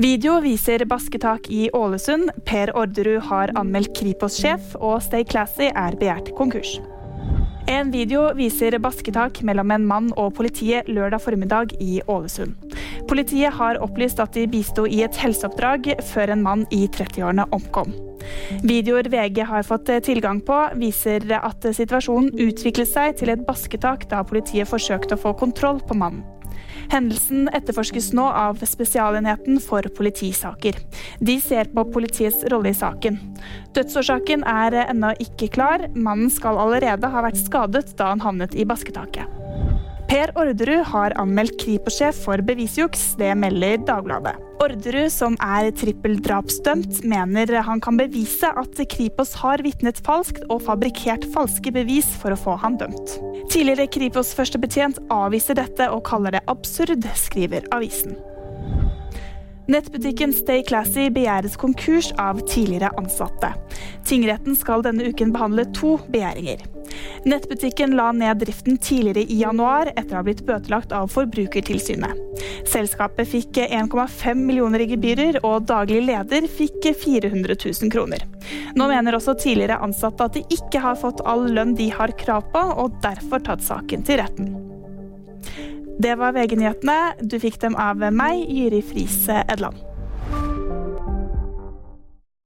Video viser basketak i Ålesund. Per Orderud har anmeldt Kripos-sjef, og Stay Classy er begjært konkurs. En video viser basketak mellom en mann og politiet lørdag formiddag i Ålesund. Politiet har opplyst at de bisto i et helseoppdrag før en mann i 30-årene omkom. Videoer VG har fått tilgang på, viser at situasjonen utviklet seg til et basketak da politiet forsøkte å få kontroll på mannen. Hendelsen etterforskes nå av Spesialenheten for politisaker. De ser på politiets rolle i saken. Dødsårsaken er ennå ikke klar. Mannen skal allerede ha vært skadet da han havnet i basketaket. Per Orderud har anmeldt Kripos-sjef for bevisjuks, det melder Dagbladet. Orderud, som er trippeldrapsdømt, mener han kan bevise at Kripos har vitnet falskt og fabrikkert falske bevis for å få han dømt. Tidligere Kripos førstebetjent avviser dette og kaller det absurd, skriver avisen. Nettbutikken Stay Classy begjæres konkurs av tidligere ansatte. Tingretten skal denne uken behandle to begjæringer. Nettbutikken la ned driften tidligere i januar etter å ha blitt bøtelagt av Forbrukertilsynet. Selskapet fikk 1,5 millioner i gebyrer, og daglig leder fikk 400 000 kroner. Nå mener også tidligere ansatte at de ikke har fått all lønn de har krav på, og derfor tatt saken til retten. Det var VG-nyhetene. Du fikk dem av meg, Jyri Friise Edland.